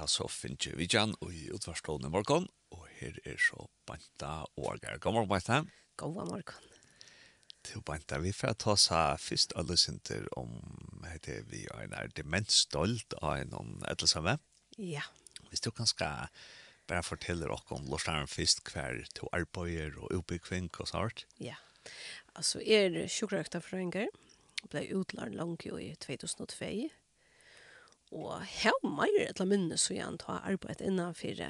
har så finnes vi igjen i utvarstående morgen, og her er så Banta og Arger. God morgen, Banta. God morgen. Til Banta, vi får ta seg først alle synder om det vi har en demensstolt av noen ettersamme. Ja. Hvis du kan skal bare fortelle dere om Lorsdaren først hver to arbeider og oppbyggving og sånt. Ja. Altså, jeg er sjukkerøkta fra Enger. Jeg ble utlært langt jo i 2002 Og her meir etla minne så jeg ta arbeid innanfor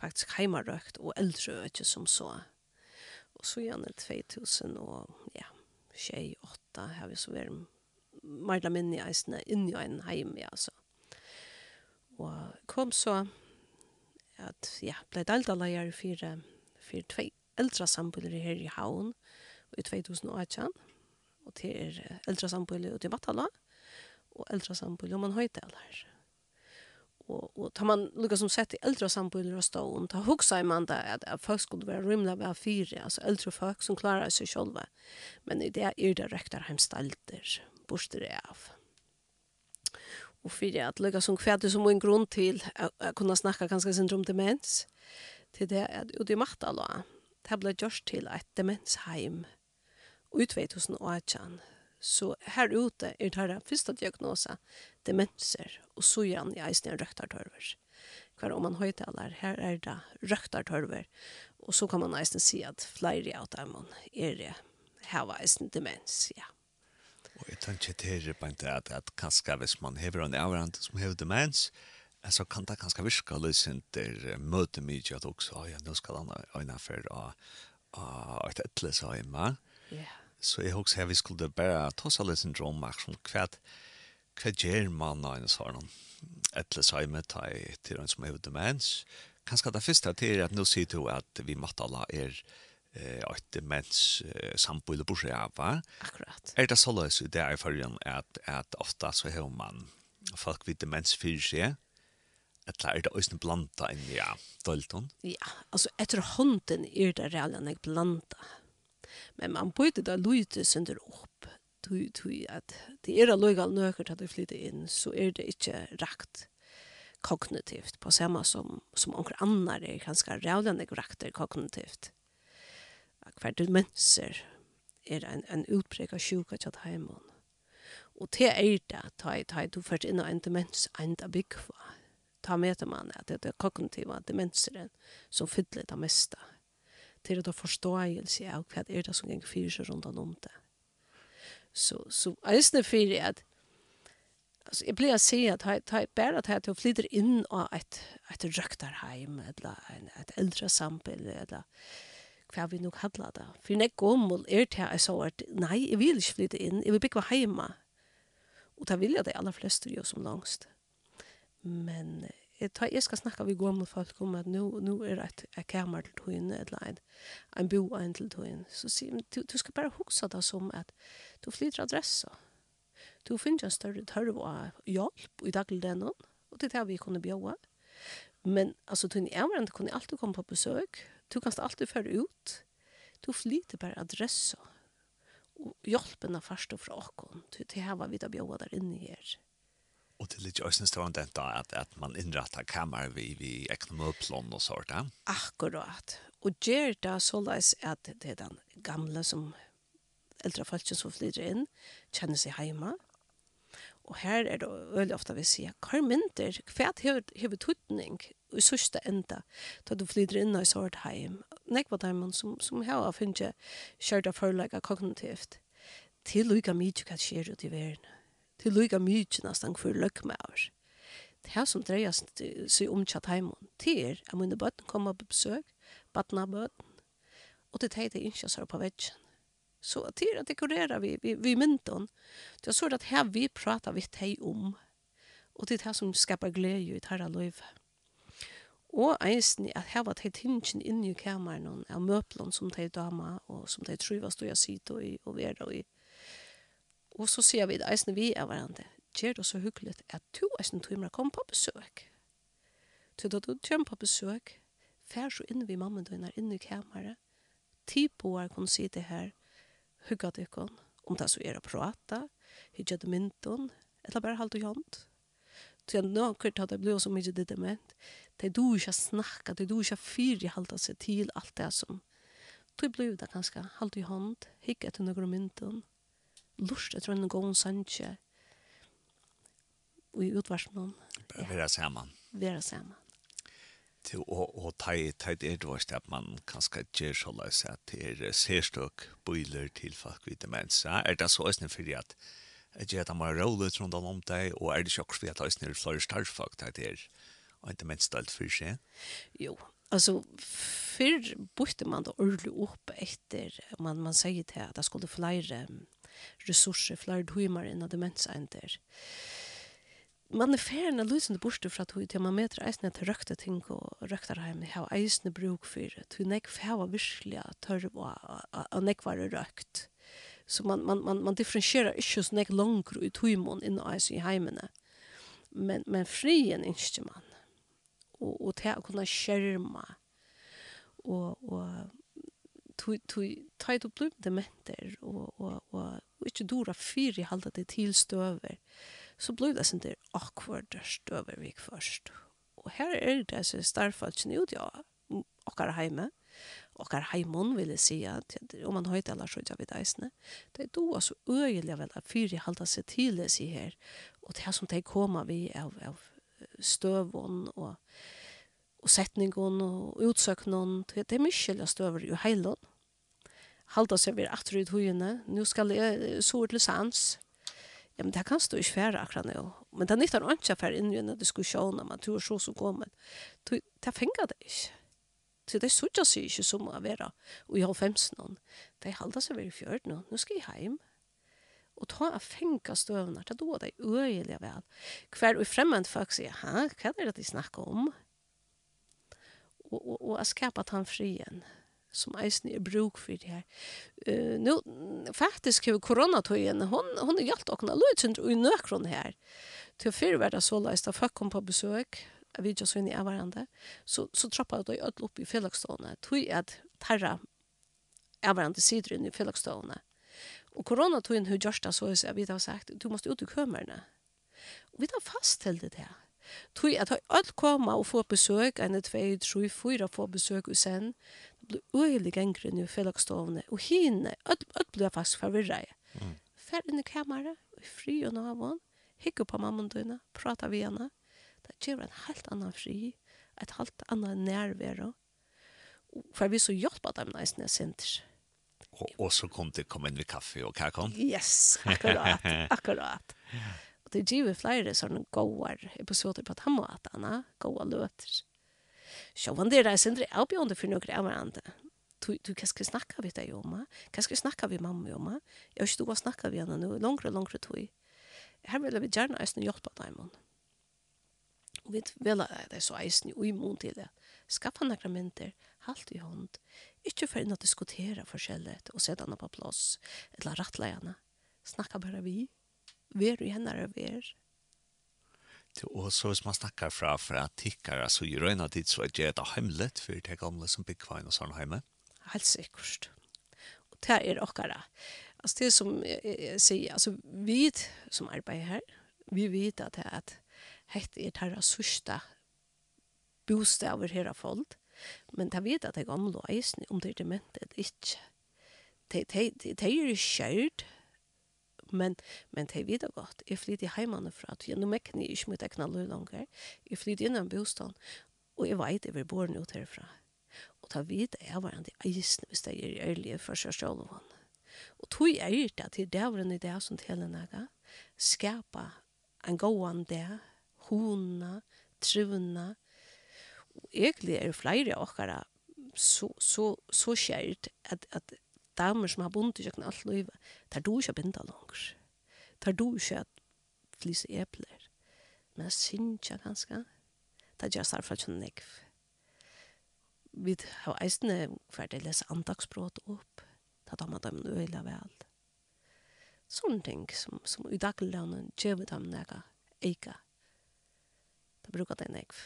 faktisk heimarøkt og eldre ikke som så. Og så gjerne 2000 og ja, 28 har vi så vært meir minne i eisene inn i en heim, ja, så. Og kom så at ja, blei delta leier for, for tve eldre sambuller her i havn i 2018. Og til eldre sambuller ute i Vatala. Og och äldre samboende om man har inte eller. Och och tar man lukar som sett i äldre samboende och stå ta hugsa i man där at, at folk skulle være rymda ved fyra alltså äldre folk som klarar sig själva. Men i det är det räktar hemstalter borster av. Och för att lukar som kvätter som en grund till att kunna snacka sin syndrom demens till det att det maktar då. Det ble gjort til et demensheim i 2018 Så här ute är det här första diagnosa, demenser, och så gjør han i eisen en röktartörver. Kvar om man höjtalar, här är det röktartörver. Och så kan man eisen se att flere av dem är det här var eisen demens, ja. Och jag tenker till det på inte att, att kanske hvis man hever en avrande som hever demens, så kan det kanske virka lysinter möte mycket att också, ja, nå ska han öjna för att ett ettles hjemme. Ja. Så jeg husker at vi skulle bare ta seg litt syndrom drøm, som kvett. Hva gjør man av en sånn? Etter seg med til en som har demens. Kanskje det første til at nå sier du at vi måtte alle er eh att demens sambo eller borsa va. Akkurat. Är det så lös det är för att att ofta så hör man folk vid demens fyra att lära det ösnen blanda in ja, dolton. Ja, alltså efter hunden är det redan en blanda Men man bøyde da lyte sønder opp. Tui, tui, at det er allogal nøkker til at du flytter inn, så er det ikke rakt kognitivt, på samme som, som onker annar er ganske rævlende rakt er kognitivt. Hver demenser er en, en utprek av sjuka til at heimån. Og det er det, ta, ta, du først inn en demens, en da byggva. Ta med man at det er kognitiva demenseren som fyller det meste. Mm til å ta forståelse av hva er det som ganger fyrir seg rundt om det. Så, så jeg synes det fyrir at Alltså jag blir att se att ha ta bara att här flyter in och ett ett röktarhem eller en ett äldre sampel eller kvar vi nog hade det. För när kom och är det här så att nej, jag vill inte flytta in. Jag vill bygga hemma. Och ta vill jag det allra flesta gör som långst. Men jeg, tar, jeg skal snakke vi gamle folk om at nu, nu er det et, et kammer til tøyen, eller en, en bo en til togjen. Så sier du, du skal bare huske det som at du flytter adressa. Du finner en større tørv av hjelp i dagligdagen, og det er det vi kunne bjøre. Men altså, du er en kunne alltid komme på besøk. Du kan alltid føre ut. Du flyter bare adressa. Og hjelpen er først og fra åkken. Det er det vi da bjøre der inne her. Och det är lite ösnen stående inte att, att man inrättar kammar vi vi ekonomiplan och sånt. där. Akkurat. Och ger det så att det är den gamla som äldre folk som flyter in känner sig hemma. Och här är det väldigt ofta vi ser karmenter, kvärt hur tutning i sista ända då du flyter in i sånt hem. det man som, som här har of her av a kognitivt till lika mycket kan sker ut i världen til lykka mykje nesten for oss. Det her som dreier seg om tjatt heimon, det er at mine bøtten kommer på besøk, bøtten av bøtten, og det er det ikke så på veggen. Så det er at dekorerer vi, vi, vi mynden, det er så at her vi prater vi teg om, og det er det som skapar glede i tarra løyve. Og eisen at her var det tingen inne i kameran av møplon som teg dama, og som teg trivast og jeg sitter i og vera i, og Og så sier vi det eisen vi er hverandre. Gjør det så hyggelig at du eisen tøymer kom på besøk. Så da du kommer på besøk, fær så inn vi mamma døgnet inne i kameret. ti boer kunne si det her, hugga dykkon, om det så er å prate, hygge det mynden, eller bare halte hånd. Så jeg nå til at det blir så mye det dement. Det er du ikke snacka, det er du ikke fyre halte seg til alt det som. Du blir det ganske halte hand, hygge till noen mynden, lust etter en god sannsje og i utvarsen ja. Være sammen. Være sammen. Til og og ta i det er det vårt at man kanskje gjør så løs at det er sérstøk bøyler til folk vidt demens. Ja, er det så øsne for at jeg gjør at man er rolig rundt om deg, og er det ikke også for at øsne er flere størrfag til det er og ikke minst for seg? Jo, altså før bytte man det ordentlig opp etter man, man sier til at det skulle flere ressurser, flere timer enn demensenter. Man er ferdig når løsende borte fra tog til man møter eisene til røkte ting og røkterheim. Jeg har eisene bruk for det. Tog nek hava virkelig tørre og nek var røkt. Så man, man, man, man differensierer ikke så nek langere i togmån inn og eis i heimene. Men, men frien ikke man. Og, og til å kunne skjerme og, og tui tui tui du blum dementer og og og og ikkje dora fyr i halda det til støver så blum det sender awkward støver vik først og her er det så starfalt ut ja okkar heime okkar heimon vil eg seia om man høyt eller så ikkje vid eisne det er då så øyelig vel at fyr halda seg til det sig her. Og det här som det koma vi av, av støvon og og setningon og utsøknon det er mykje støver i heilon halda seg ved atter ut høyene, nu skal jeg sår til sans. Ja, men det kan stå ikke færre akkurat nå. Men det er nytt nyttar ikke færre inn i en diskusjon om at du er så som kommer. Det fengar det ikke. Så det sørger seg ikke som å være og i halvfemsen. De halda seg ved i fjørten. Nå skal jeg hjem. Og ta av fengar støvnar, det er da det er øyelig vel. Hver og fremmed folk sier, hæ, hva er det de snakker om? Og, og, og jeg skapet han frien som eisen er bruk for det her. Uh, nu, faktisk har koronatøyen, hon, hon har hjalt okna og i nøkron her. Til å fyrverda så leis da folk kom på besøk, vi ikke så inn i hverandre, så, så trappet jeg ødel opp i fellagstående, tog at terra hverandre sider inn i fellagstående. Og koronatøyen har gjort det så jeg vidt har sagt, du måste ut i kømerne. Og vi tar fast til det her. Tui at alt koma og få besøk, ene, tvei, tru, fyra få besøk og sen, øyelig gengre nu felagstovne, og hine, alt blir jeg faktisk forvirra i. Mm. Fær inn i kamera, og fri og navån, hikker på mamma døgnet, prater vi henne, det gjør en helt annan fri, et helt annan nærvero, for vi så hjelp av dem næsten jeg senter. Og, og så kom det kom inn ved kaffe og kakon. Yes, akkurat, akkurat. Og det gjør flere sånne gode episoder på den måten, gode løter sjåvande er det sindre avbjørende for noen av hverandre. Du, du hva skal snakke vi deg om Hva skal snakke vi mamma om. Jeg har ikke stått å snakke vi henne nå, langere langere tog. Her vil vi gjerne eisen hjelpe deg med Og vi vil at det er så eisen i mån til det. Skaffa noen mynter, halt i hånd. Ikke for inn å diskutere forskjellet og sette henne på plass, eller rattleie henne. Snakka bare vi. Ver i henne er ver. Og så hvis man snackar fra för att tickar så en av tid så er det är hemligt för det gamle som big fine och sån hemma. Helt sikkert. Og det er okkara. Altså det som jeg sier, altså vi som arbeider her, vi vet at det är hett är det sista bostäver här av folk. Men det vet at det er gamle og är om det er dement eller inte. Det är ju kärd, men men det vet jag gott jag flyttar hemman för att jag nu mäktar ni inte med att knalla längre jag flyttar in i en bostad och jag vet att vi bor nu härifrån och ta vid är varandra i isen hvis det är ärliga för sig själv och tog jag är det till det var en idé som till en henne skapa en gåan där hona truna. och egentlig er flere av okkara så, så, så kjært at, at damer som har bunt i kjøkken alt livet, tar du ikke binda langs. Tar du ikke at flise epler. Men jeg synes ikke ganske. Det er just derfor ikke nekv. Vi har eisene ferdig lese andagsbrot opp. Da tar man dem øyla vel. Sånne ting som, som i daglønnen gjør vi dem nega, eika. Da bruker det nekv.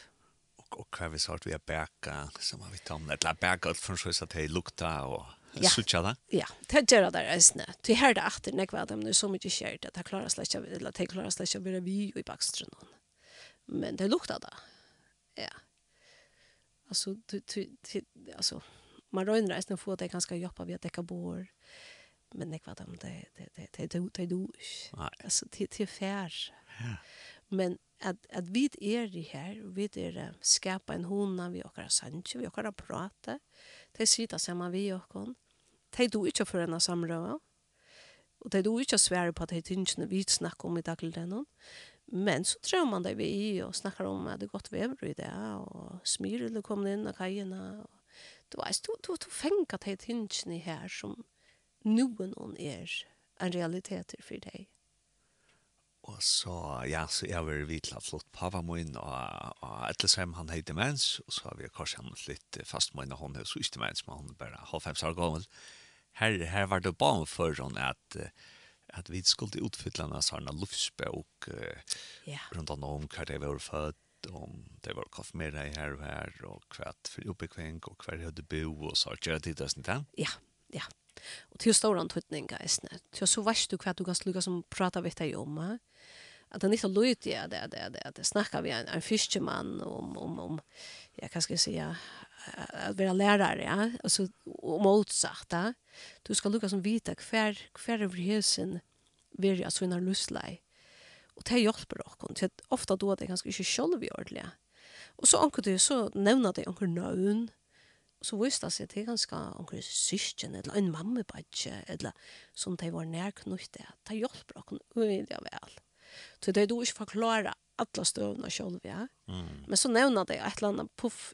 Og, og hva vi sagt vi er bæka, som har vi tatt, om, eller bæka alt for så at det lukta og ja. sucha da. Ja, det gör det resten. Det här det åter när kvar dem nu så mycket skärd att det klarar släckt eller det klarar släckt över vi i bakstranden. Men det luktar där. Ja. Alltså du du alltså man rör resten för att det ganska jobba vi att täcka bor. Men det kvar dem det det det det det det du. Alltså det till fär. Ja. Men att att vi är det här och vi är det skapa en hona vi och våra sanche vi och våra prata det sitter samman vi och kon de du ikke for en samrøve, og de du ikke svære på at de tingene vi snakker om i dag. Men så tror man det vi i og snakker om at det er godt vever i det, og smyrer kom kommer inn av kajene. Du vet, du, du, du fenger de tingene her som noen er en realitet for deg. Og så, ja, så jeg var vidla flott pava min, og, og etter han hei demens, og så har vi kanskje han litt fast min, og hun er så ikke demens, men hun er bare halvfems år gammel här här var det bara för sån att att vi skulle utfylla några sådana luftspråk ja. runt om hur det var född om det var kaffe med dig här och här och kvart för uppekvänk och kvar hade bo och så att jag tittade sånt där. Ja, ja. Och till stora antutning guys. Till så vet du kvart du kan sluga som prata vet jag om. Att han inte lojt det det det det det snackar vi en, en fiskeman om om om jag kan ska säga att vara lärare ja. Alltså och motsatt ja? du ska lukka som vita kvar kvar över husen vill jag så när lustlei och det hjälper dock och att ofta då det ganska inte själv vi ordliga och så anker du så nämner det anker nön så visst det sig till ganska anker syskon eller en mamma badge eller som det var när det det hjälper dock vill jag väl så det är då inte förklara alla stövna själv ja. Mm. men så nämner det ett landa puff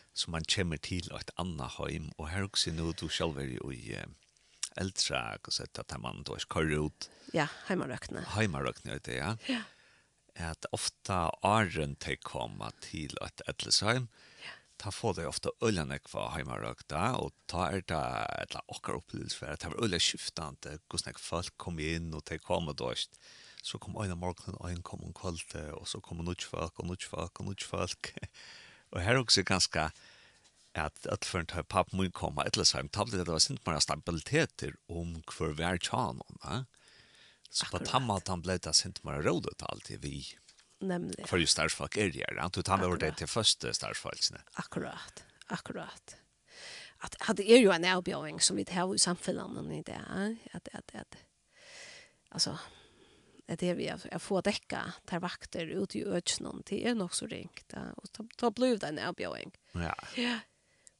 så man kommer til et annet heim, og her også nå du selv er jo i eldre, og så at man da ikke kører ut. Ja, heimarøkne. Heimarøkene det, ja. Ja. At ofte åren til komme til et eldresheim, ta få det ofte øljene kva heimarøkene, og ta er det et eller annet opplevelse for at det var øljene skiftende, hvordan folk kom inn, og til kom da ikke så kom en morgen, ein kom en kveld, og så kom en folk, og nødvendig folk, og nødvendig folk. Og her er også ganske at ødelføren til papp må komme et eller annet, tablet det var sint mer stabiliteter om hver hver tjanon, ja. Så på tammat han ble det sint mer rådet alltid vi. Nemlig. For jo stærsfolk er det, ja. Du tar med det til første stærsfolkene. Akkurat, akkurat. At, at det er jo en avbjøring som vi tar i samfunnet i det, ja. At, at, at, altså, det är vi att få täcka tar vakter ut i ödsnon det är nog så ringt och ta ta blev den erbjudning. Ja. Ja.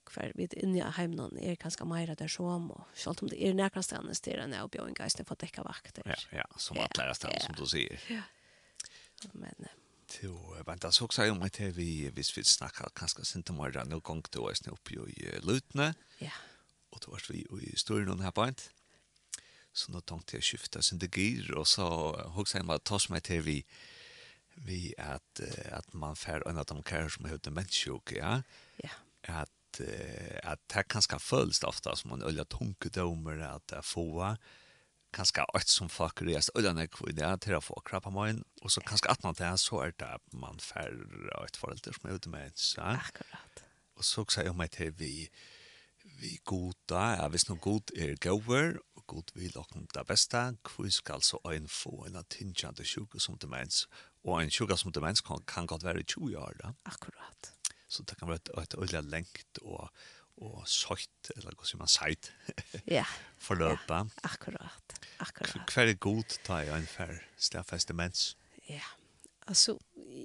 Kvar vid inne i hemmen är ganska mer det så om självt om det är nära stannas det är en erbjudning guys det får täcka vakter. Ja, ja, som att lära stanna som du säger. Ja. Men Jo, men det såg sig om att vi visst vi snackar kanske sent om morgon nu gång då är snupp ju lutne. Ja. Och då vart vi i studion här på inte. Så nå tenkte jeg å skifte sin degir, og så hoksa jeg meg ta som jeg til vi, vi at, at man fær øyne at de kærer som høyde menneskjøk, ja? Ja. At, at det kanskje føles ofte som en øyne tunkedommer at det er få, kanskje alt som folk reist øyne er det, til å få krabb av morgen, og så kanskje at man det så er det at man fær øyne foreldre som er høyde menneskjøk. Ja? Akkurat. Og så hoksa jeg meg til vi, vi goda, ja, hvis noe god er gauver, god vil okkom det beste, hvor skal så ein få en attingende sjuke som demens, og en sjuke som demens kan, kan godt være 20 år da. Akkurat. Så det kan være et, et øyelig lengt og, og søyt, eller hva sier man, søyt, ja. forløpet. Ja, akkurat, akkurat. Hver er god ta i en fær stedfest demens? Ja, altså,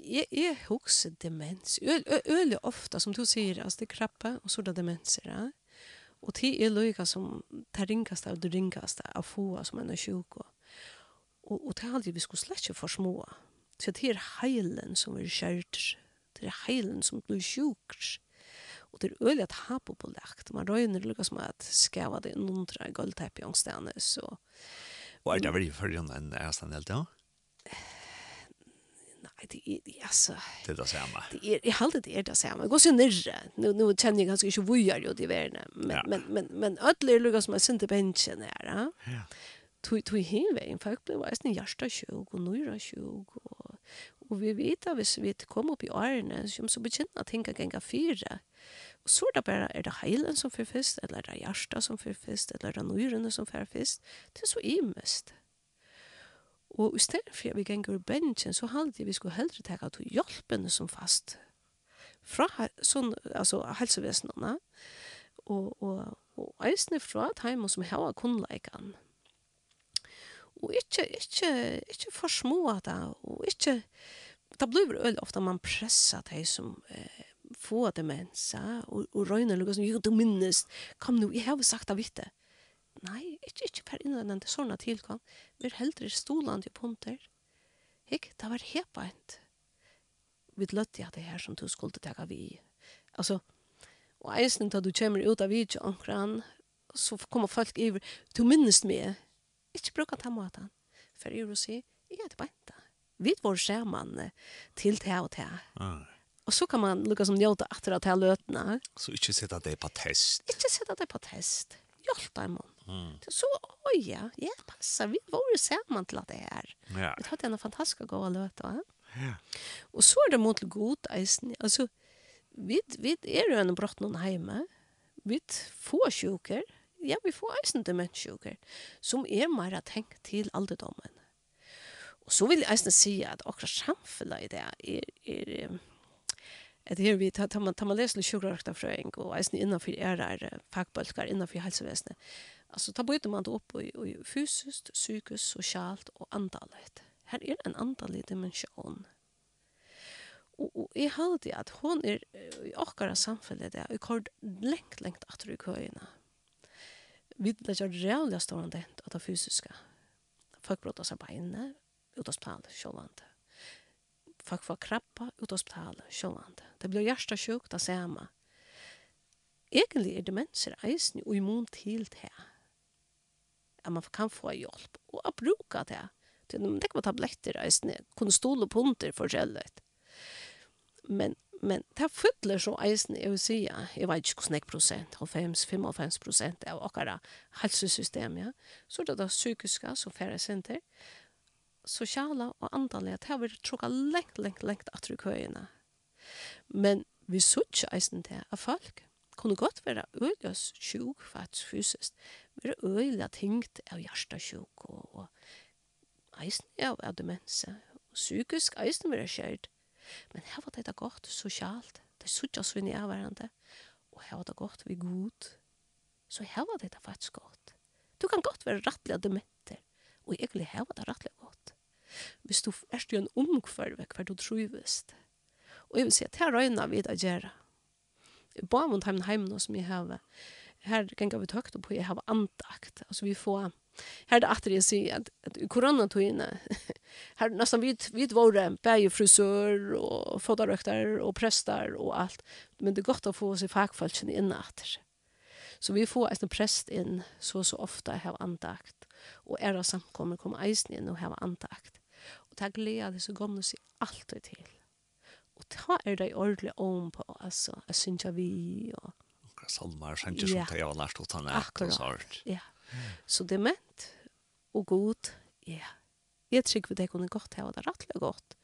jeg, jeg husker demens, øyelig ofte, som du sier, altså det er krabbe, og så er det demenser, ja. Og det er løyga som det ringaste av det ringaste av få som en er sjuk. Og, og det er aldri vi skulle slett ikke for små. Så det er heilen som er kjørt. Det er heilen som blir sjuk. Og det er øyelig at ha på på lagt. Man røyner lukka som at skava det nundra i guldtepp i ångstene. Så... Og er det vel i følgen enn er stand helt, ja? Nej, det är det alltså. Det är det samma. Det är i halde det är det samma. Det går så nirre. Nu nu känner jag ganska inte hur gör jag det värna. Men ja. men men men ödler lugas som är synte bänken där. Ja. Tui tui hinve in folk blev var ni jasta sjuk och nöra sjuk och och vi vet att hvis vi kommer upp i åren så så bekänna tänka gänga fyra. Och så där bara är det heilen som för fest eller det jasta som för fest eller det nören som för fest. Det är så imest. Mm. Og i stedet for vi ganger i bensin, så halte vi skulle heldre teka til hjelpene som fast. Fra sånn, altså, helsevesenene, og, og, og eisne fra teimen som hava kunnleikan. Og ikkje, ikkje, ikkje for små da, og ikkje, det blir vel ofte man pressa de som eh, få demensa, og, og røyner lukka som, jo, du minnes, kom nu, jeg har sagt det vitte. Mm nei, ikke, ikke per innvendende sånne tilgang. Vi er heldre stolande til punter. Hikk, det var hepaent. Vi løtte jeg det her som du skulle tega vi. Altså, og eisen da du kommer ut av video omkran, så kommer folk iver, du minnes meg. Ikke bruka ta maten. For jeg vil si, jeg er tilbenta. Vi var skjermann til det og det. Ah. Og så kan man lukka som njóta atter av te løtene. Så ikke sitte det på test. Ikke sitte det på test. Hjelp deg, mann. Mm. Det så oj ja, ja passa vi vore samman till att det är. Ja. Det hade en fantastisk god låt va. Ja. Och så är det mot god eisen. Alltså vi vi är ju en brott någon hemma. Vi får sjuker. Ja, vi får eisen demenssjuker som är mer att tänka till alderdomen. Och så vill jag eisen säga att också samfället i det är är at her vi tar man tar man lesa sjukrakta frøing og eisen innanfor er er fagbølgar innanfor helsevesenet Alltså ta bryter man då upp och, och fysiskt, psykiskt, socialt och andligt. Här är en andlig dimension. Och, och jag hade att hon är i åkara samfället där och kort längt, längt att du köjerna. Vi lägger rävliga stående att det fysiska. Folk brottar sig på inne, utavsptal, sjålande. Folk får krabba, utavsptal, sjålande. Det blir hjärsta sjukt, det samma. Egentlig er demenser eisen og immun til det at man kan få hjelp og å bruke det. Det er ikke tabletter, eisne, kunne stole på under forskjellig. Men, men det fyller så eisne, jeg vil si, jeg vet ikke hvordan jeg prosent, 95 prosent av akkurat helsesystem, ja. så det er det psykiske som færre senter, sosiala og andalige, det har vært trukket lengt, lengt, lengt at du køyene. Men vi sørger eisen til at folk kunne godt være uljøs sjuk faktisk fysisk, vera øyla tyngt av hjertasjuk og, og eisen av, av demense. Og psykisk eisen vera skjert. Men her var det godt sosialt. Det sutja svinn i avvarande. Og her var det godt vi god. Så her var det faktisk godt. Du kan godt være rettelig av dementer. Og egentlig her var det rettelig godt. Hvis du er i en omkvarve hver du trivest. Og jeg vil si at her røyna vi det å gjøre. Bare mot heimen heimen som jeg har her ganger vi tøkt på jeg har antakt. Altså vi får, her er det atter jeg sier at, at i koronatøyene, her nesten vi, vi våre bæg frisør og fotarøkter og prester og alt, men det er godt å få oss i fagfalskene inn atter. Så vi får en prest inn så så ofte jeg har andakt, og er av samkommer kommer eisen inn og har antakt. Og det er så kommer det seg alltid til. Og ta er det ordentlig om på, altså, jeg synes jeg vi, og salmar, sanger som det jeg har lært å ta nært og sånt. Ja, så det er ment og god, ja. Jeg tror vi det kunne godt ha det rettelig godt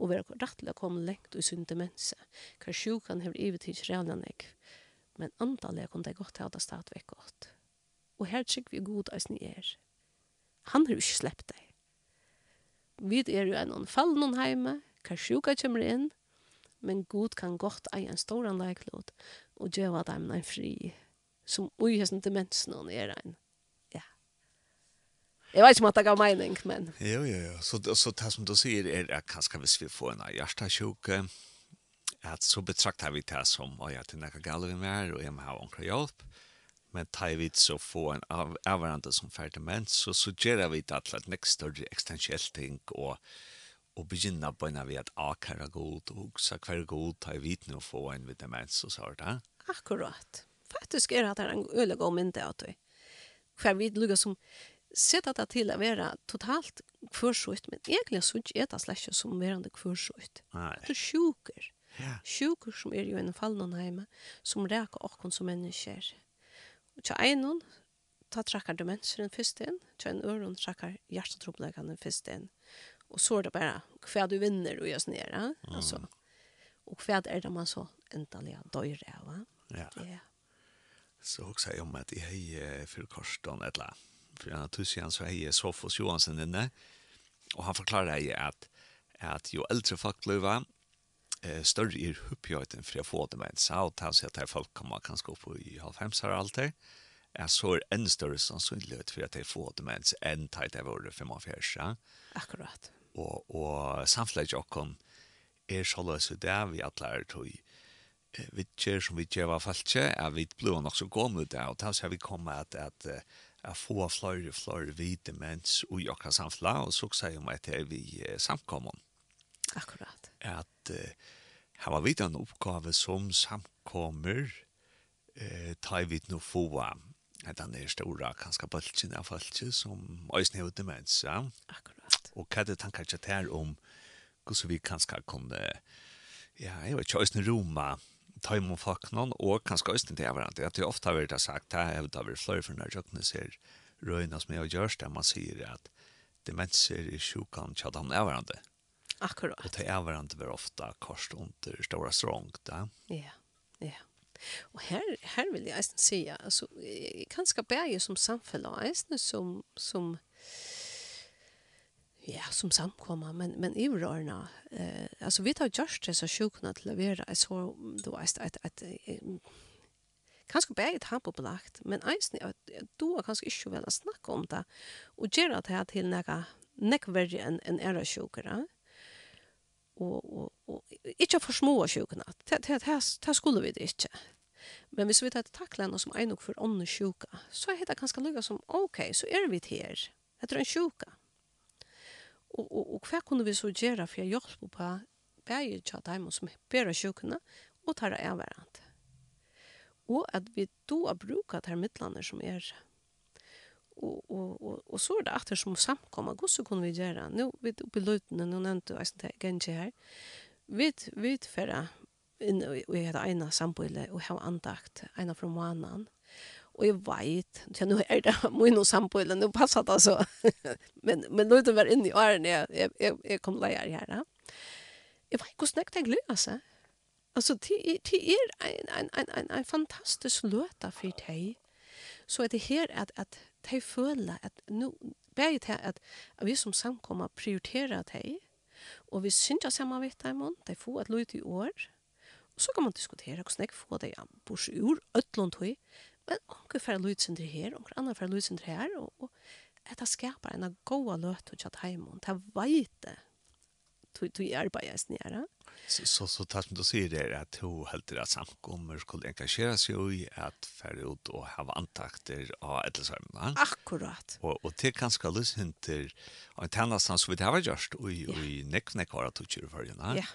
og være rettelig komme lengt og sunn demense. Hva sjukan har ivet ikke realen jeg, men antallet kunne det godt ha det stadigvæk godt. Og her tror vi god eisen er. Han har jo ikke sleppt deg. Vi er jo en anfall noen heime, hva sjuka kommer inn, men god kan godt eie en stor anlegglod og gjøre dem en fri, som ui hesten demensen og er en. Ja. Jeg vet ikke om at det gav mening, men... Jo, jo, jo. Så, så det som du sier er at kanskje hvis vi får en hjertasjuk, at så betraktar vi det som, å ja, til er noe galt vi mer, og jeg må ha omkring hjelp. Men tar vi så få en av, avvarande som ferdig demens, så, suggerer vi det til et nekst større ekstensielt ting, og og begynna på en av at akara god og så hver god tar vi vitne og få en vitamens og sånt. Akkurat. Faktisk er det en øyla god mynd av det. Hver vi lukker som sett det til å være totalt kvørsut, men egentlig så ikke er det slett som verande Nei. Det er sjuker. Ja. Sjuker som er jo en fallen heime, som reker okkon som mennesker. Og til en ta trakkar demensen først inn, til en øron trakkar hjertetroblegene først inn. Och så är det bara kvar du vinner och görs ner. Mm. Alltså. Och kvar är det man så äntligen döjer va? Ja. Ja. Så också jag om att jag är för ett eller för han tusen så är Sofos Johansson inne. Och han förklarar ju att att ju äldre folk blir eh större är uppgiften för att få det med så att han säger att folk kommer kanske upp i halv fem så är så en större sannsynlighet för att det får det med en tajt av året för man färsa. Akkurat og, og samfleik okkon er såløs ut det vi alle er tog vi gjør som vi gjør var falskje er vi ble nok så gående det og da har vi kommet at, at, at få flere og flere hvite mens og jokka samfla og så sier om at det er vi samkommer Akkurat at uh, her var vi den oppgave som samkommer eh, tar vi nå få at den er store kanskje bølgen av falskje som øyne har demens ja? Akkurat Og hva er det tanker ikke her om hvordan vi kanskje kunne, ja, jeg vet ikke, øyne Roma, ta imot folk noen, og kanskje øyne til hverandre. At det ofte har vært sagt, det har vært flere for når jeg ser røyene som jeg gjør, der man sier at demenser i sjukan tjad han er hverandre. Akkurat. Og til er hverandre var ofte korst under stora strångt, da. Ja, ja. Og her, her vil jeg eisen si, altså, kanskje bære som samfunn, eisen som, som ja, som samkomma, men, men i rörna. Eh, alltså vi tar just det så sjukna till att vara så då är det att kanskje bare et hamp opplagt, men eisen at du har kanskje ikke vel å snakke om det, og gjør at jeg til noe nekk verre enn en era sjukere, og, og, og ikke for små sjukene, det, det, det, det skulle vi det ikke. Men hvis vi tar takle noe som er nok for ånden sjuka, så er det ganske lykke som, ok, så er vi her, det er en sjuka. Og, og, og hva kunne vi så gjøre for å hjelpe på bæger til dem som bærer sjukene og tar av hverandre. Og at vi då har brukt de midlene som er. Og, og, og, og så er det etter som samkommer, hvordan kunne vi gjøre? Nå, vi er oppe i løytene, nå nevnte jeg sånn det ikke her. Vi, vi fører inn i det ene samboilet og har andakt, ene fra måneden. Og jeg vet, ja, nå er det min och sambo eller nu passar det alltså. men men nu det var inne i årene, jeg, jeg, jeg, jeg kom leier her. Ja. Jeg vet hvordan jeg snägt det löser. altså, det det er en en en en en fantastisk løte for deg. Så er det her at, at de føler at nu bæði til at, at vi som samkommer prioriterer deg, og vi synger saman vitt dei mån, de får et løyt i år, og så kan man diskutere hvordan jeg får dei bors ur, øtlund høy, onker færre lydsynder her, onker annan færre lydsynder her, og, og detta skapar en goa løt og tjatt heimon, det veite du i arbeidet nere. Så, så, så tatt som du sier det er at to helter at samkommer skulle engasjera seg i at færre ut og ha antakter av ettelsarmene. Akkurat. Og, og til kanskje skal du og en tennastan som vi har gjort og i, yeah. i nekk nekk har at du kjører for henne. Ja.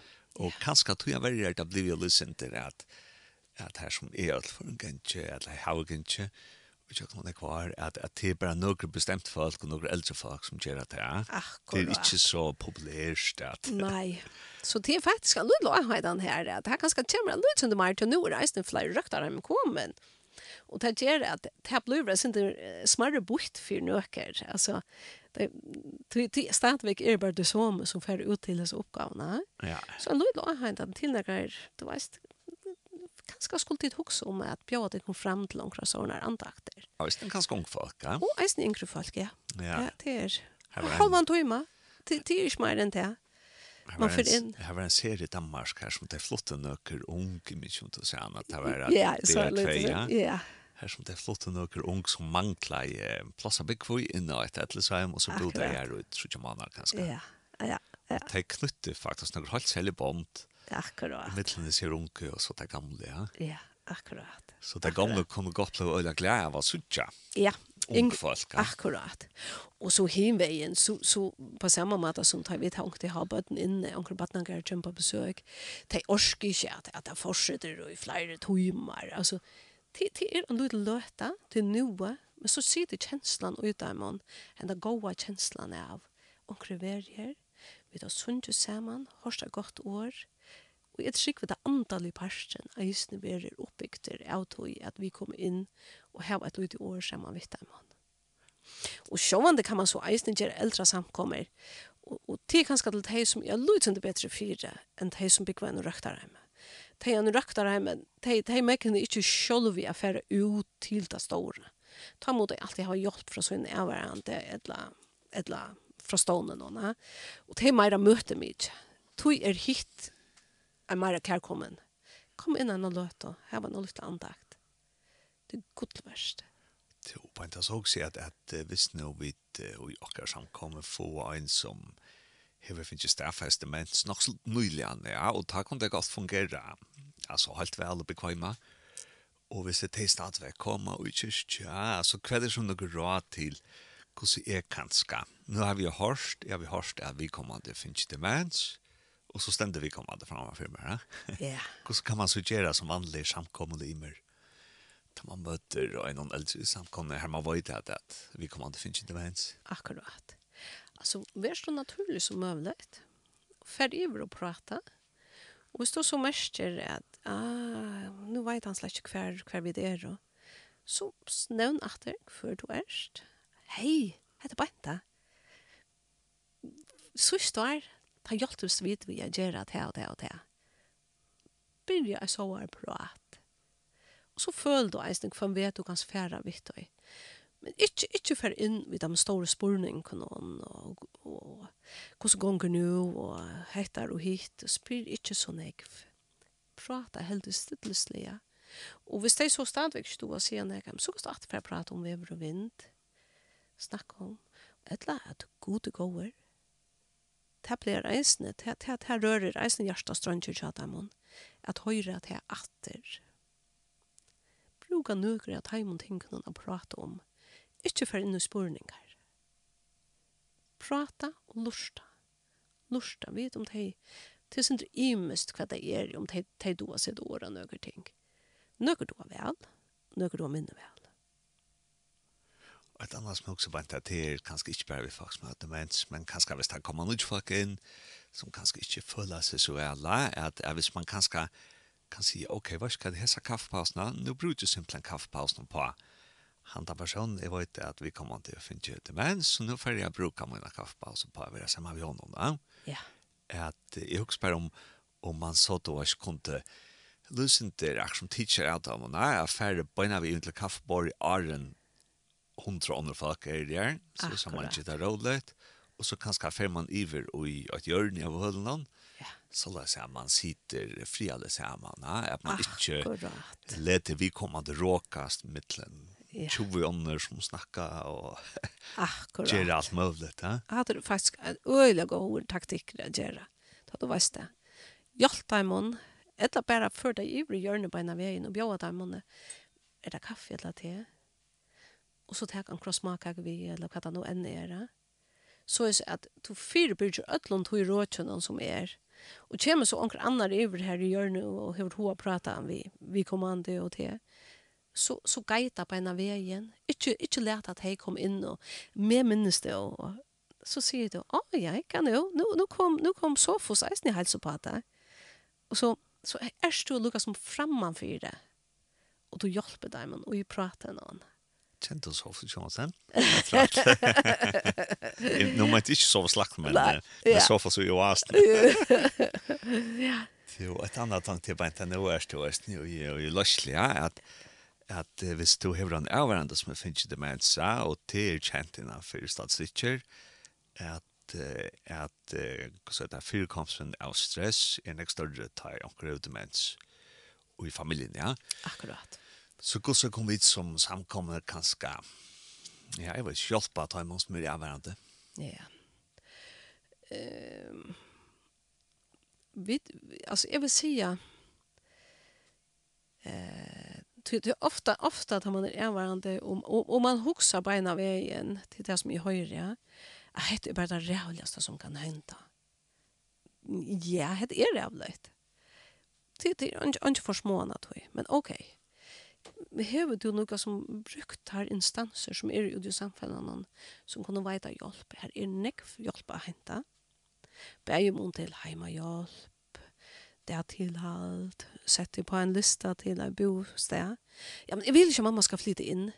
Og kanskje at du har vært at blir jo lysen at at her som er alt for en gentje, eller hau gentje, og ikke noen det kvar, at, at det er bare noen bestemte folk og noen eldre folk som gjør at det er. Akkurat. Det er ikke så populært. At, Nei, så det er faktisk en lydelig avhøyden her, at her kanskje kommer en lyd som det mer til nå, og reisende flere røkter har kommet. Og det gjør at det blir en sånn smarre bort for nøkker. Altså, det, det, stadigvæk er bare det som som fer ut til disse oppgavene. Ja. Så en lydelig avhøyden til nøkker, du vet, kanskje skulle tid huske om at bjøde det kom frem til noen sånne andakter. Ja, hvis det er kanskje unge folk, ja? Og eisen yngre folk, ja. Ja, det er. Halv en time. Det er ikke mer enn det. Man får inn. Det var en serie i Danmark her som det er flotte nøkker unge, mye om du sier at Det var det er tvei, ja. Ja, Her som det er flotte nøkker unge som mangler i plass av byggvøy inne og et etterlisheim, og så bodde jeg her ut, i 30 måneder kanskje. Ja, ja, ja. Det er knyttet faktisk noen helt særlig bånd. Ja Akkurat. Mittlen ser unke og så det gamle, ja. Ja, akkurat. Så det gamle kunne godt bli øyla glede av å suttje. Ja, ungfolk. Ja. Akkurat. Og så hemvägen så så på samme måte som tar vi tanke å ha bøtten inne onkel Batnan går på besøk, Det orske ikke at, at det fortsetter i flere timer. Altså, det, det er en liten løte til noe, men så ser det ut av man enn det goda känslan av onkel Verger vi tar sunt samman har så gott år Og jeg tror ikke det andalige parsten av hysene vi er oppbygter av tog at vi kommer inn og har et ut i år sammen vidt av mann. Og sjåvande kan man så eisen gjøre eldre samkommer. Og, og det er kanskje til de som er løsende bedre fyre enn de som bygger en røkter hjemme. De er en røkter hjemme, de, de merker ikke selv vi er ferdig ut til det store. Ta mot deg alltid ha hjelp fra sin avværende eller, eller fra stående noen. Og de er mer møte mye. Tog er hitt er mer kærkommen. Kom inn og løt og her var noe litt andakt. Det er godt verst. Jo, på en tas også at, at hvis nå vi og i akkurat samkommer få en som hever finnes stafeste, mens nok så nylig ja, og da kan det godt fungere. Altså, helt vel og bekvemme. Og hvis det er stadigvæk kommer og ikke, ja, så hva er det som noe råd til hvordan jeg kan ska. Nå har vi hørt, ja, vi har hørt at vi kommer til finnes demens, Och så ständer vi kommande framför mig. Ja. Hur kan man suggera som vanlig samkommande immer? Ta man möter och någon äldre samkommande här man var inte att vi kommande finns inte ens. Akkurat. Alltså, vi är så naturligt som möjligt. Färg över och prata. Och vi står så märker att ah, nu vet han släck kvar kvar vi det då. Så snön det för du erst. Hej, heter Benta. Så står ta hjalt oss vid vi er gjerra til og til og til. Byrja jeg så er prat. Og så føl du eisen hvem vet du kan sfæra vitt og Men ikke, ikke fer inn vid de store sporene kanon og, og, og hvordan gonger nu og hettar og hit og spyr ikke så negv. Prata heldig stilleslige. Og hvis det er så stadvik stod og sier negv, så kan du alltid prate om vever og vind. Snakk om. Etla at god er gåer det blir reisende, det, det, det rører reisende hjertet strønner til dem, at høyre at det er atter. Bruka nøkker at heimen tingene å prate om, ikke for inn i spurninger. Prata og lursta. Lursta, vet om det Det er ikke imest hva det er om det er du har sett åra nøkker ting. Nøkker du har vel, nøkker du har minne vel. Et annet som også bara inte till kanske inte bara vi som har demens, men kanskje hvis det kommer noen folk inn, som kanskje ikke føler seg så alla at, at hvis man kanskje kan si, ok, hva skal det hese kaffepausene? Nå bruker du simpelthen kaffepausene på han handa person Jeg vet at vi kommer til å finne ut demens, så nå får jeg bruke mine kaffepauser på vara samma vi honom då ja At jeg också bara om om man så da ikke kunne kunde til akkurat som teacher, alt av henne, var nær, færre bøyna vi inn til kaffebord i Arren hundra andre folk er der, så Akkurat. så man ikke tar rådlet, og så kanskje fer man iver og i et hjørne av hølen, ja. så la seg man sitter fri alle sammen, ja? at man ikke leter vi kommande råkast mittelen, ja. 20 ånder som snakkar og gjør alt mulig. Ja? Jeg hadde faktisk en øyelig god taktikk å gjøre, da du vet det. Hjalp deg munn, eller bare før deg i hjørne på en av veien og bjør deg munn, er det kaffe eller te? og så tek han krossmakak vi, eller hva det nå enn er det. Så er det at du fyrbyrger ødlund i råtjønnen som er, og kommer så anker annar iver her i hjørnet og hever hoa prata om vi, vi kommande og til, så, så geita på en av veien, ikke, ikke lete at hei kom inn og med minnes det, og, og så sier du, å oh, ja, jeg kan jo, nå, nå kom, nå kom Sofos eisen i helsepata. Og så, så er du lukket som framman for det, og du hjelper dem og i prater med henne kjent oss ofte ikke sen. Nå må jeg ikke sove slakt, men, det er men sove så jo asen. ja. Jo, et annet tank til beint enn nå er stå er snu i, løslig, ja, at, at hvis du hever en avhverandre som er finnes demensa, og det er kjent innan for statsikker, at at så där fyrkomsten av stress er en extra större tar och demens og i familien, ja akkurat Så hvordan kom vi som samkommer kanskje, ja, jeg vet ikke, hjelpe at jeg måtte mye av. Ja. Um, vi, altså, jeg vil si, eh, det är ofta ofta att man är er varande om om man huxar beina vägen till det som är högre. Ja, det är bara det rävligaste som kan hända. Ja, det är rävligt. Det är inte inte för små tror men okej. Okay hever du noe som brukt her instanser som er ute i samfunnet som kunne veita hjelp. Her er nekv hjelp å hente. Begge om til heimahjelp, det er tilhalt, sette på en lista til en bosted. Ja, men jeg vil ikke at mamma skal flytte inn.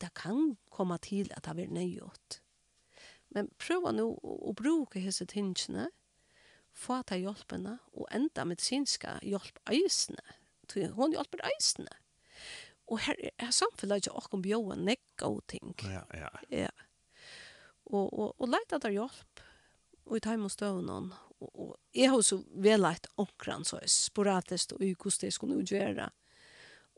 Det kan komme til at det blir nøyot. Men prøv nå å bruke disse tingene, få ta hjelpene, og enda medisinska hjelp eisene tog hon jo alt eisene. Og her er samfunnet ikke akkurat bjør en nekk og ting. Ja, ja. Ja. Og, og, og leit etter hjelp og i time og støvn Og, og jeg har så vel leit omkran så sporatisk og i hvordan jeg skulle gjøre.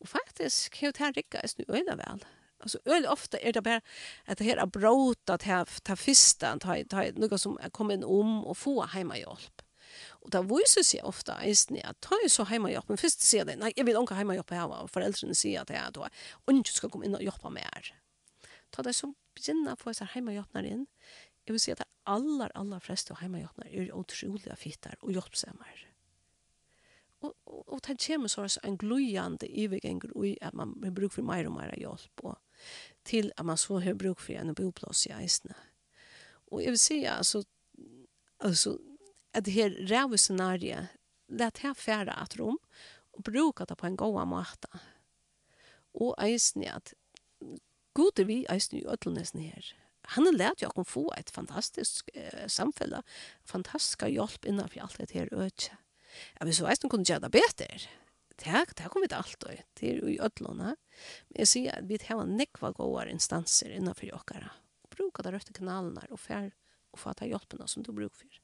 Og faktisk har det her rikket jeg snu øyne vel. Altså, øyne ofte er det bare at det her er brått att ha ta fista att ha ta något som kommer in om og få hemma hjälp. Og da viser seg ofte eisen at ta jo så hjemmehjelp, men først sier det, nei, jeg vil ikke hjemmehjelp her, og foreldrene sier at jeg da, ikke skal komme inn og hjelpe mer. Ta det som begynner på disse hjemmehjelpene inn, jeg vil si at det aller, aller fleste hjemmehjelpene er utrolig fitter og hjelpsemmer. Og, og, og det kommer så en gløyende ivergenger i at man har bruk for mer og mer hjelp, og til at man så har bruk for en boplass i eisene. Og jeg vil si, altså, altså at det her ræve scenariet, let her fære at rom, og bruka det på en god måte. Og eisne at god er vi eisne i ødelnesen her. Han har lært jo å få et fantastisk eh, samfunn, fantastisk hjelp innenfor alt det her øde. Ja, men så kunne gjøre det bedre. Det har kommer vi til alt og til i ødelene. Men jeg sier at vi har nekva gode instanser innenfor jokkere. Bruka det røtte kanalene og fær og få ta hjelpene som du bruker for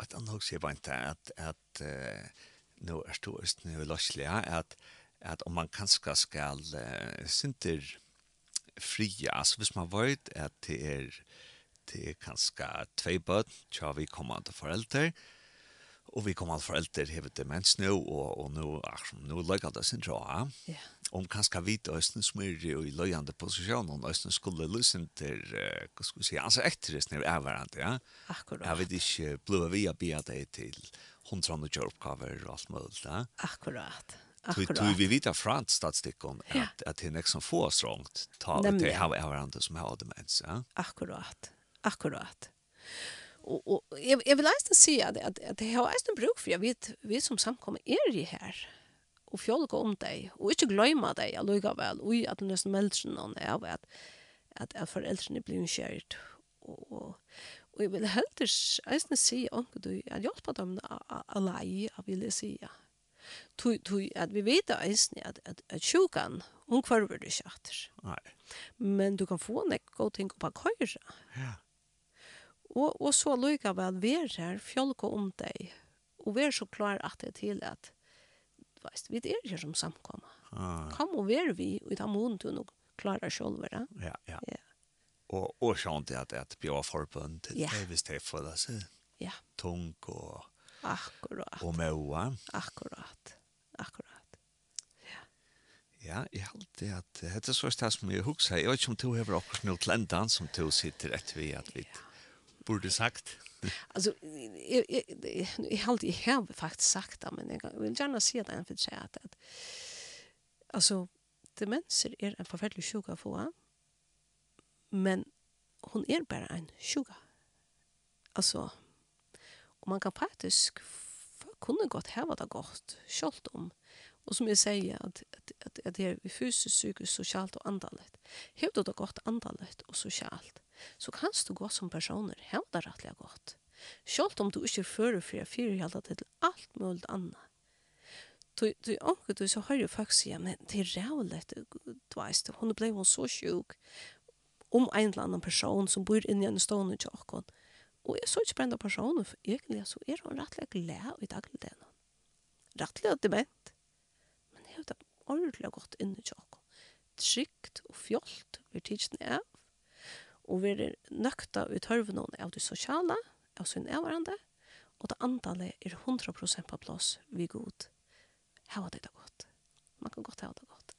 at han også var ikke at, at uh, nå er det også nå løslig at, at om man kanskje skal uh, synter fria, altså hvis man vet at det er det er kanskje tve bøtt, så vi kommer til foreldre, og vi kommer til foreldre hevet demens nå, og, og nå, ach, nå lager det sin tråd. Ja. Yeah om kanskje vite østen som er i løyende posisjon, om østen skulle lysen til, uh, hva skal vi si, altså ekteres nere er hverandre, ja. Akkurat. Jeg vet ikke, ble vi å bia deg til hundrande kjøroppgaver og alt mulig, ja. Akkurat. Akkurat. Tui, vi vet fra statistikken at, ja. at at det er nek som få strångt ta ut det av hverandre som har demens, ja. Akkurat. Akkurat. Og, og jeg, jeg vil eisen si at, at, at jeg har eisen bruk for jeg vet vi som samkommer er i her og fjolka om deg, og ikke gløyma deg allugavel, vel, og at nesten meldrene av at, at, at foreldrene blir unnskjert. Og, og, og jeg vil heldur eisne si onku du, at hjelpa dem a lei, a vil jeg si, ja. Tui, tui, at vi vet eisne at, at, at sjukan, hun kvarver du ikke atter. Nei. Men du kan få en god ting på køyra. Ja. Og, og så lukka vel, vi er her, fjolka om deg, og vi er så klar at det er til at veist, vi er her som samkomma. Ah. Kom og ver vi, og i ta mån til noe klarer selv, ja? Ja, ja. ja. Og, og sånn til at det blir forbund til ja. det, hvis det får det seg. Ja. Tung og... Akkurat. Og møa. Akkurat. Akkurat. Ja. Ja, jeg halte at det er så sted som jeg husker. Jeg vet ikke om du har akkurat noe til enda som du sitter etter vi at vi ja. burde sagt. Ja alltså jag jag jag har alltid här faktiskt sagt det men jag vill gärna se det en för sig att alltså demenser är en förfärlig sjuka få men hon är bara en sjuka. Alltså och man kan faktiskt kunde gått här det gott skolt om. Och som jag säger att att att, att det är fysiskt psykiskt socialt och andligt. Hur det gott andligt och socialt så kanst du gå som personer hevda rettelig godt. Sjølt om du ikke fører for jeg fyrer hjelda til alt mulig annet. Du, du anker du så høyre folk sier, men det er rævlig, du veist, hun ble hun så sjuk om en eller annen person som bor inne i en stående til åkken. Og jeg så ikke brenda personen, for egentlig så er hun rettelig glad i dagligdelen. Rettelig at dement. Men jeg har det ordentlig godt inne til åkken. Trygt og fjolt, vi tidsen er, og verer nøkta ut hørvnån av det sosiale, av sin avvarande, og det antallet er 100% på plass vi god. Hava det da godt. Man kan godt ha det godt.